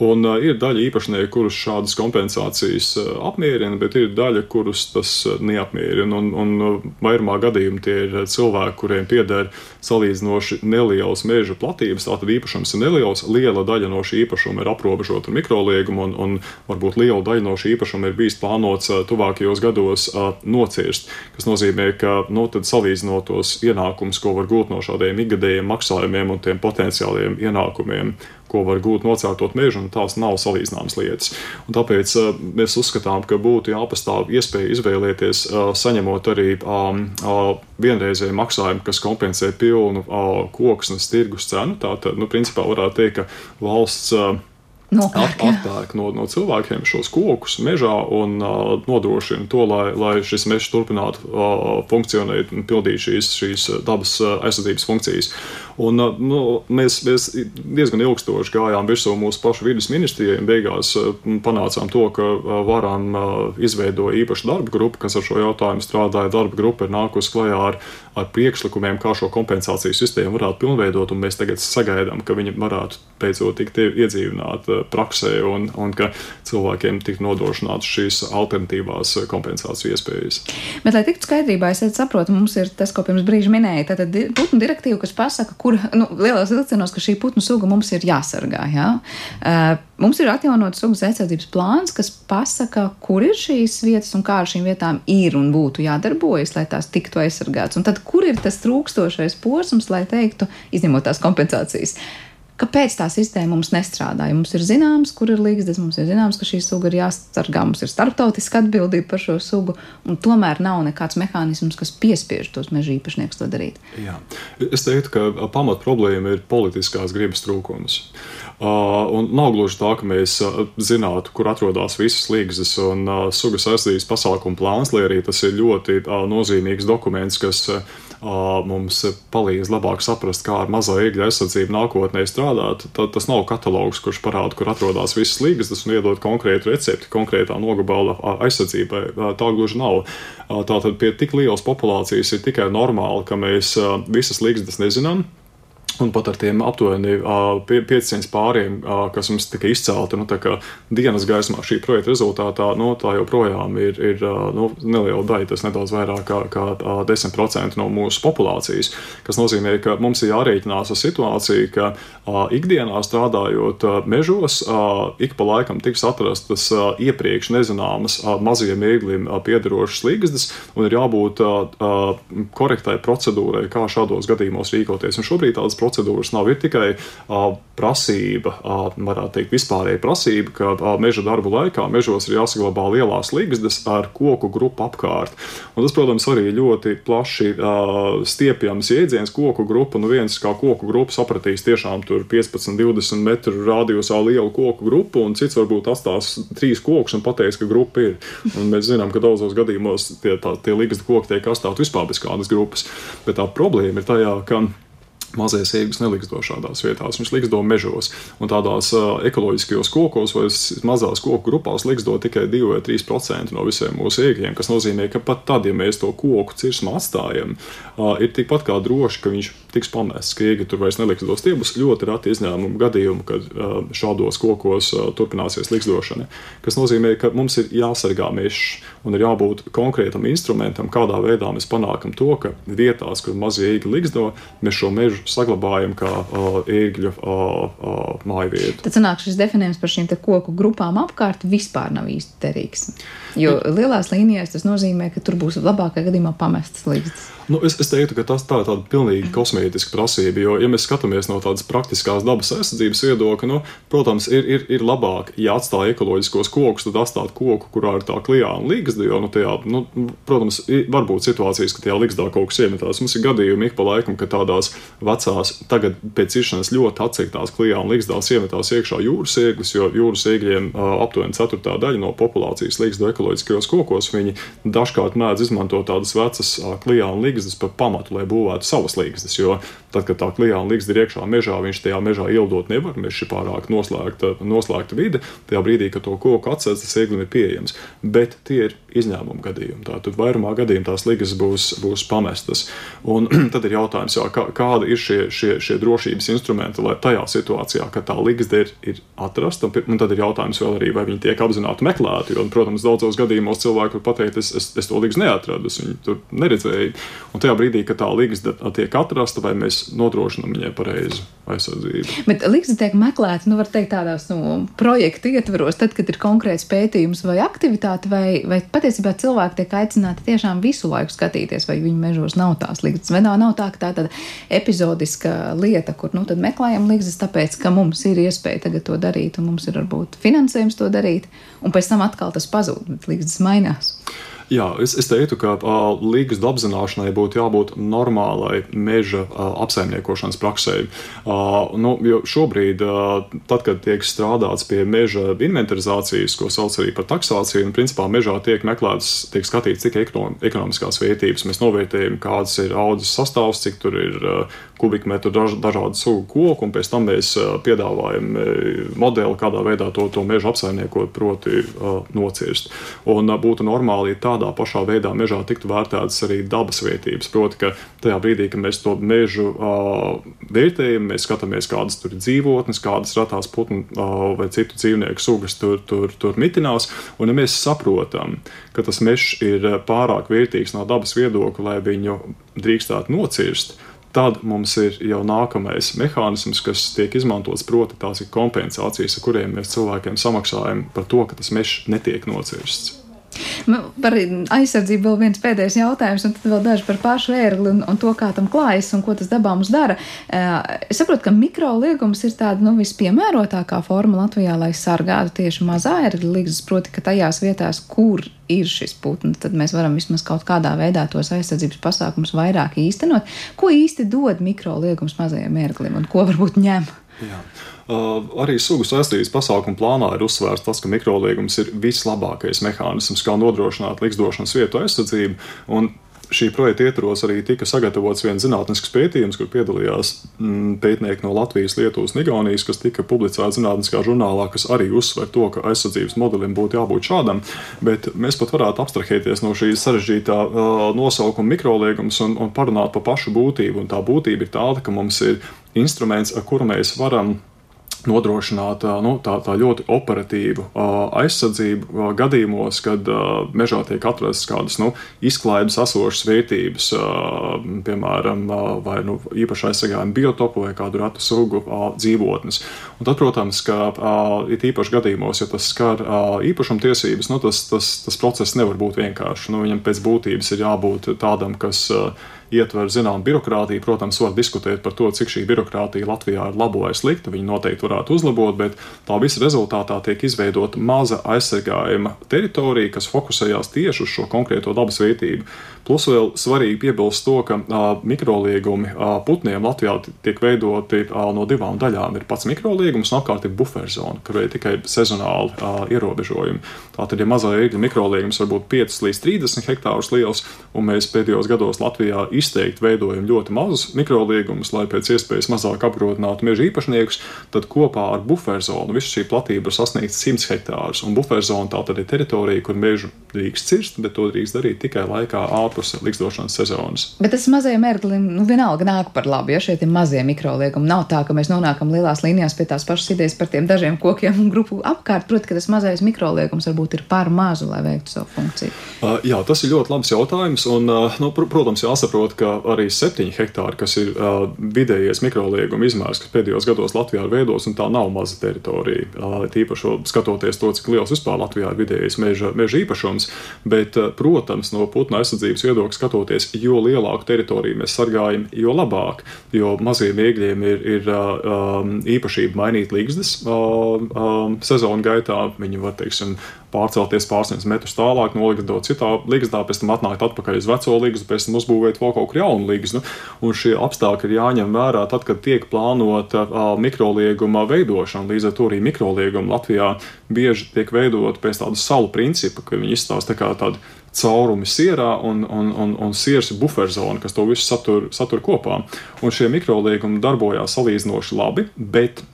Un uh, ir daļa īpašnieku, kurus šādas kompensācijas uh, apmierina, bet ir daļa, kurus tas uh, neapmierina. Un, un vairumā gadījumā tie ir cilvēki, kuriem pieder salīdzinoši nelielas meža platības, tātad īpašums ir neliels. Liela daļa no šī īpašuma ir aprobežota ar mikroliegumu, un, un varbūt liela daļa no šī īpašuma ir bijis plānots uh, tuvākajos gados uh, nocirst. Tas nozīmē, ka nu, salīdzinot tos ienākumus, ko var gūt no šādiem ikgadējiem maksājumiem un tiem potenciāliem ienākumiem, ko var gūt nocērtot mežu, un tās nav salīdzināmas lietas. Un tāpēc uh, mēs uzskatām, ka būtu jāpastāv iespēja izvēlēties, uh, saņemot arī um, uh, vienreizēju maksājumu, kas kompensē pilnu koksnes tirgus cenu. Tātad, nu, principā varētu teikt, ka valsts atpērk no, no cilvēkiem šos kokus mežā un uh, nodrošina to, lai, lai šis mežs turpinātu uh, funkcionēt un pildīt šīs, šīs dabas uh, aizsardzības funkcijas. Un, nu, mēs, mēs diezgan ilgstoši gājām virsū mūsu pašu vidas ministrijai un beigās panācām to, ka varam izveidot īpašu darba grupu, kas ar šo jautājumu strādāja. Darba grupa ir nākusi klajā ar, ar priekšlikumiem, kā šo kompensāciju sistēmu varētu pilnveidot, un mēs tagad sagaidām, ka viņi varētu beidzot tikt iedzīvināti praksē un, un ka cilvēkiem tiktu nodrošināts šīs alternatīvās kompensāciju iespējas. Bet, lai tiktu skaidrībā, es saprotu, mums ir tas, ko pirms brīža minēja, tātad putnu direktīva, kas pasaka, kur nu, lielos vilcienos, ka šī putnu suga mums ir jāsargā. Ja? Uh, mums ir atjaunots sugas aizsardzības plāns, kas pasaka, kur ir šīs vietas un kā ar šīm vietām ir un būtu jādarbojas, lai tās tiktu aizsargātas. Un tad, kur ir tas trūkstošais posms, lai teiktu, izņemot tās kompensācijas? Kāpēc tā sistēma mums nestrādā? Ja mums ir zināms, kur ir līgstas, mums ir zināms, ka šī suga ir jāsargā, mums ir starptautiska atbildība par šo sugu, un tomēr nav nekāds mehānisms, kas piespiež tos meža īpašniekus to darīt. Jā. Es teiktu, ka pamat problēma ir politiskās gribas trūkums. Uh, nav gluži tā, ka mēs uh, zinātu, kur atrodas visas līgas un uh, sugas aizsardzības pasākumu plāns, lai arī tas ir ļoti uh, nozīmīgs dokuments, kas uh, mums palīdz labāk saprast, kā ar mazo ēgļu aizsardzību nākotnē strādāt. Tad tas nav katalogs, kurš parāda, kur atrodas visas līgas, un iedod konkrētu recepti konkrētā nogabala aizsardzībai. Tā gluži nav. Tātad pie tik lielas populācijas ir tikai normāli, ka mēs visas līgas nezinām. Un pat ar tiem aptuveni 500 pāriem, kas mums tika izcelti nu, dienas gaismā šī projekta rezultātā, nu, tā joprojām ir, ir nu, neliela daļa, tas nedaudz vairāk kā, kā 10% no mūsu populācijas. Tas nozīmē, ka mums ir jārēķinās ar situāciju, ka ikdienā strādājot mežos, ik pa laikam tiks atrastas iepriekš nezināmas mazajiem ēglim piederošas līgzdas, un ir jābūt korektai procedūrai, kā šādos gadījumos rīkoties. Un šobrīd tādas procedūras procedūras nav. Tikai prasība, varētu teikt, vispārēja prasība, ka meža darbu laikā mežos ir jāsaglabā lielās ligzdas ar koku grupu apkārt. Un tas, protams, arī ļoti plaši stiepjams jēdziens koku grupa. Nu viens kā koku grupa sapratīs tiešām tur 15, 20 metru radiusā lielu koku grupu, un cits varbūt atstās trīs kokus un pateiks, ka grupa ir. Un mēs zinām, ka daudzos gadījumos tie, tā, tie ligzdu koki tiek astāti vispār bez kādas grupas. Bet tā problēma ir tajā, ka Mazie sēgas neliksto šādās vietās, viņš liksto mežos. Un tādās uh, ekoloģiskajos kokos vai mazās koku grupās liksto tikai 2 vai 3% no visiem mūsu ēgļiem, kas nozīmē, ka pat tad, ja mēs to koku cirsmu atstājam, uh, ir tikpat kā droši, ka viņš tiks pamests, ka ēgļi tur vairs neliksdos. Tie būs ļoti reti izņēmumi gadījumi, kad uh, šādos kokos uh, turpināsies likstošana. Tas nozīmē, ka mums ir jāsargā mežs un ir jābūt konkrētam instrumentam, kādā veidā mēs panākam to, ka vietās, kur mazie ēgļi liksto, mēs šo mežu saglabājam kā uh, ērgļu uh, uh, māju vietu. Tad sanāk šis definējums par šīm koku grupām apkārt vispār nav īsti derīgs. Jo lielās līnijās tas nozīmē, ka tur būs labākajā gadījumā pamestas līdzekļus. Nu, es, es teiktu, ka tas tā ir tāda pilnīgi kosmētiska prasība. Jo, ja mēs skatāmies no tādas praktiskās dabas aizsardzības viedokļa, nu, protams, ir, ir, ir labāk, ja atstāj ekoloģiskos kokus, tad atstāt koku, kurā ir tā klijā un līgzda. Jo, nu, tajā, nu, protams, var būt situācijas, ka tajā līgzdā kaut kas iemetās. Mums ir gadījumi ik pa laikam, ka tādās vecās, tagad pēc iršanas ļoti atsiektās klijā un līgzdās iemetās iekšā jūras ieglis, jo jūras iegļiem aptuveni ceturtā daļa no populācijas līgzda ekoloģiskajos kokos. Viņi dažkārt mēdz izmantot tādas vecas klijā un līgzdas par pamatu, lai būvētu savas līgstas. Jo tad, kad tā klijāna līgsta ir iekšā mežā, viņš tajā mežā ieldot nevar. Mežs ir pārāk noslēgta, noslēgta vide. Tajā brīdī, kad to koku atsēs, tas ieglim ir pieejams. Bet tie ir izņēmuma gadījumi. Tātad vairumā gadījumā tās līgas būs, būs pamestas. Un tad ir jautājums, jā, kā, kāda ir šie, šie, šie drošības instrumenti, lai tajā situācijā, kad tā līgsta ir, ir atrasta, un tad ir jautājums vēl arī, vai viņi tiek apzināti meklēti. Jo, protams, daudzos gadījumos cilvēki var pateikt, es, es, es to līgstu neatradu, es viņu tur neredzēju. Un tajā brīdī, kad tā līgsta tiek atrasta, vai mēs nodrošinām viņai pareizu aizsardzību. Bet līgsta tiek meklēta, nu, var teikt, tādās nu, projektu ietvaros, tad, kad ir konkrēts pētījums vai aktivitāte, vai, vai patiesībā cilvēki tiek aicināti tiešām visu laiku skatīties, vai viņu mežos nav tās līgstas. Vai nav, nav tā, ka tā tāda epizodiska lieta, kur nu, meklējam līgstas, tāpēc, ka mums ir iespēja tagad to darīt, un mums ir varbūt finansējums to darīt, un pēc tam atkal tas pazūd, bet līgstas mainās. Jā, es, es teiktu, ka uh, līgas apzināšanai būtu jābūt normālai meža uh, apsaimniekošanas praksē. Uh, nu, šobrīd, uh, tad, kad tiek strādāts pie meža inventarizācijas, ko sauc arī par taksāciju, un principā mežā tiek meklēts, tiek skatīts tikai ekonomiskās vērtības. Mēs novērtējam, kādas ir audzes sastāvs, cik tur ir uh, kubikmetru daž, dažādu sugu koku, un pēc tam mēs piedāvājam modeli, kādā veidā to, to mežu apsaimniekot, proti nocirst. Un būtu normāli tā tādā pašā veidā mežā tiktu vērtētas arī dabas vērtības. Proti, ka tajā brīdī, kad mēs to mežu vērtējam, mēs skatāmies, kādas tur ir dzīvotnes, kādas ratās putnu vai citu dzīvnieku sugas tur, tur, tur mitinās. Un ja mēs saprotam, ka tas mežs ir pārāk vērtīgs no dabas viedokļa, lai viņu drīkstētu nocirst, tad mums ir jau nākamais mehānisms, kas tiek izmantots. Proti, tās ir kompensācijas, ar kuriem mēs cilvēkiem samaksājam par to, ka tas mežs netiek nocirsts. Par aizsardzību vēl viens pēdējais jautājums, un tad vēl daži par pašu ērgli un, un to, kā tam klājas un ko tas dabā mums dara. Es saprotu, ka mikroliegums ir tāda nu, vispiemērotākā forma Latvijā, lai sargātu tieši mazā ērgļa līgas, proti, ka tajās vietās, kur ir šis putns, tad mēs varam vismaz kaut kādā veidā tos aizsardzības pasākumus vairāk īstenot. Ko īsti dod mikroliegums mazajam ērglim un ko varbūt ņem? Jā. Uh, arī sugu saistības pasākumu plānā ir uzsvērts tas, ka mikroliegums ir vislabākais mehānisms, kā nodrošināt likstošanas vietu aizsardzību. Šī projekta ietvaros arī tika sagatavots viens zinātnisks pētījums, kur piedalījās mm, pētnieki no Latvijas, Lietuvas un Igaunijas, kas tika publicēts zinātniskā žurnālā, kas arī uzsver to, ka aizsardzības modelim būtu jābūt šādam. Bet mēs pat varētu abstrahēties no šīs sarežģītā uh, nosaukuma mikroliegums un, un parunāt par pašu būtību. Un tā būtība ir tāda, ka mums ir instruments, ar kuru mēs varam nodrošināt nu, tā, tā ļoti operatīvu aizsardzību gadījumos, kad mežā tiek atrastas kādas nu, izklaides esošas vērtības, piemēram, vai nu, īpaši aizsargājumi biotopu vai kādu ratu sugu dzīvotnes. Un tad, protams, ka ir īpaši gadījumos, ja tas skar īpašumtiesības, nu, tas, tas, tas process nevar būt vienkāršs. Nu, viņam pēc būtības ir jābūt tādam, kas ietver zinām birokrātiju. Protams, var diskutēt par to, cik šī birokrātija Latvijā ir laba vai slikta. Viņi noteikti varētu uzlabot, bet tā visa rezultātā tiek izveidota maza aizsargājuma teritorija, kas fokusējās tieši uz šo konkrēto dabas vērtību. Plus vēl svarīgi piebilst to, ka a, mikroliegumi a, putniem Latvijā tiek veidoti a, no divām daļām. Ir pats mikroliegums, un apkārt ir buferzona, kur ir tikai sezonāli a, ierobežojumi. Tātad, ja mazā ēgļa mikroliegums var būt 5 līdz 30 hektārus liels, un mēs pēdējos gados Latvijā izteikti veidojam ļoti mazus mikroliegumus, lai pēc iespējas mazāk apgrūtinātu meža īpašniekus, tad kopā ar buferzonu visu šī platība var sasniegt 100 hektārus. Un buferzona tā tad ir teritorija, kur mežu drīkst cirst, bet to drīkst darīt tikai laikā ārpus likstošanas sezonas. Bet tas mazajam ērglim nu, vienalga nāk par labu, ja šie ir mazie mikroliegumi. Nav tā, ka mēs nonākam lielās līnijās pie tās pašas idejas par tiem dažiem kokiem un grupu apkārt. Protams, ka tas mazais mikroliegums varbūt ir par mazu, lai veiktu savu funkciju. Uh, jā, tas ir ļoti labs jautājums. Un, uh, nu, pr protams, jāsaprot, ka arī 7 hektāri, kas ir uh, vidējais mikrolieguma izmērs, kas pēdējos gados Latvijā ir veidots, un tā nav maza teritorija. Uh, tīpaši skatoties to, cik liels vispār Latvijā ir vidējais meža, meža īpašums. Bet, uh, protams, no putna aizsardzības viedokļa skatoties, jo lielāku teritoriju mēs sargājam, jo labāk. Jo maziem viegļiem ir, ir um, īpašība mainīt līgstas um, um, sezonu gaitā. Viņi var, teiksim, pārcelties pāris metrus tālāk, nolikt citā līgzdā, pēc tam atnākt atpakaļ uz veco līgstu, pēc tam uzbūvēt vēl kaut kur jaunu līgstu. Un šie apstākļi ir jāņem vērā tad, kad tiek plānota mikrolieguma veidošana. Līdz ar to arī mikrolieguma Latvijā bieži tiek veidot pēc tāda salu principa, ka viņi izstāsta kā tādu caurumi sierā un, un, un, un sieras buferzona, kas to visu satur, satur kopā. Un šie mikroliegumi darbojās salīdzinoši labi, bet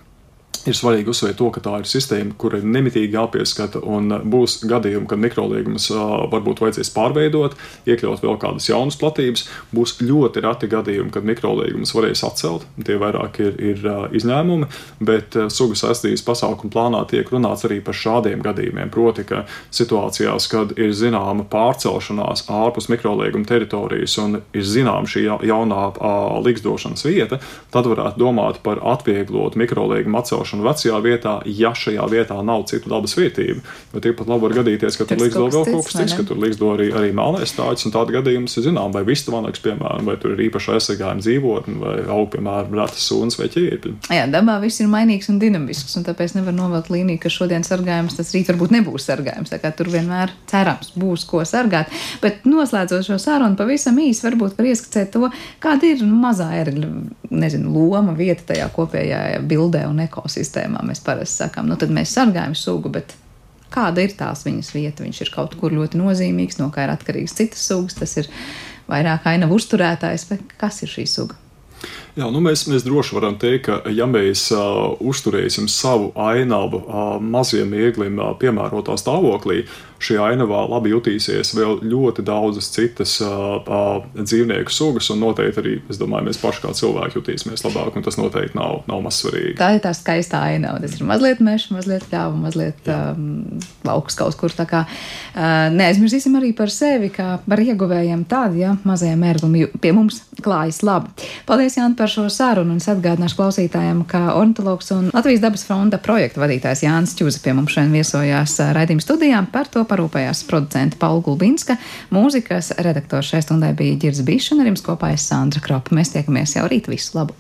ir svarīgi uzsvērt to, ka tā ir sistēma, kur ir nemitīgi jāpieskata, un būs gadījumi, kad mikroliegumus varbūt vajadzēs pārveidot, iekļaut vēl kādas jaunas platības. Būs ļoti reti gadījumi, kad mikroliegumus varēs atcelt. Tie vairāk ir, ir izņēmumi, bet sugas aizsardzības pasākumu plānā tiek runāts arī par šādiem gadījumiem. Proti, ka situācijās, kad ir zināma pārcelšanās ārpus mikrolieguma teritorijas un ir zināma šī jaunā likstošanas vieta, tad varētu domāt par atvieglotu mikroliegumu atcelšanu iecelšanu vecajā vietā, ja šajā vietā nav citu dabas vietību. Bet tikpat labi var gadīties, ka tur līdz vēl kaut kas cits, ka tur līdz arī, arī melnais stāsts, un tāda gadījuma ir zinām, vai vistu vanaks, piemēram, vai tur ir īpaši aizsargājumi dzīvotni, vai aug, piemēram, retas sunas vai ķirpļi. Jā, dabā viss ir mainīgs un dinamisks, un tāpēc nevar novilkt līniju, ka šodien sargājums, tas rīt varbūt nebūs sargājums. Tā kā tur vienmēr cerams būs ko sargāt. Bet noslēdzot šo sarunu, pavisam īsi varbūt var ieskicēt to, kāda ir mazā ērgļa, nezinu, loma, vieta tajā kopējā bildē un ekosistēmā ekosistēmā mēs parasti sakām, nu tad mēs sargājam sugu, bet kāda ir tās viņas vieta? Viņš ir kaut kur ļoti nozīmīgs, no kā ir atkarīgs citas sugas, tas ir vairāk ainavu uzturētājs, bet kas ir šī suga? Jā, nu mēs, mēs droši varam teikt, ka, ja mēs uh, uzturēsim savu ainavu uh, maziem ieglim uh, piemērotā stāvoklī, šī ainavā labi jutīsies vēl ļoti daudzas citas uh, uh, dzīvnieku sugas, un noteikti arī, es domāju, mēs paši kā cilvēki jutīsimies labāk, un tas noteikti nav, nav maz svarīgi. Tā ir tā skaistā ainava. Tas ir mazliet meža, mazliet ļāva, mazliet um, lauks kaut kur. Tā kā uh, neaizmirsīsim arī par sevi, kā par ieguvējiem tādu, ja mazajiem mērgum pie mums klājas labi. Paldies, Jāni, par šo sarunu, un es atgādināšu klausītājiem, ka ornitologs un Latvijas dabas fronta projekta vadītājs Jānis Čuza pie mums šodien viesojās raidījuma studijām par to parūpējās producenta Paula Gulbinska, mūzikas redaktors šai stundai bija Girs Bišs un ar jums kopā es Sandra Kropa. Mēs tiekamies jau rīt visu labu!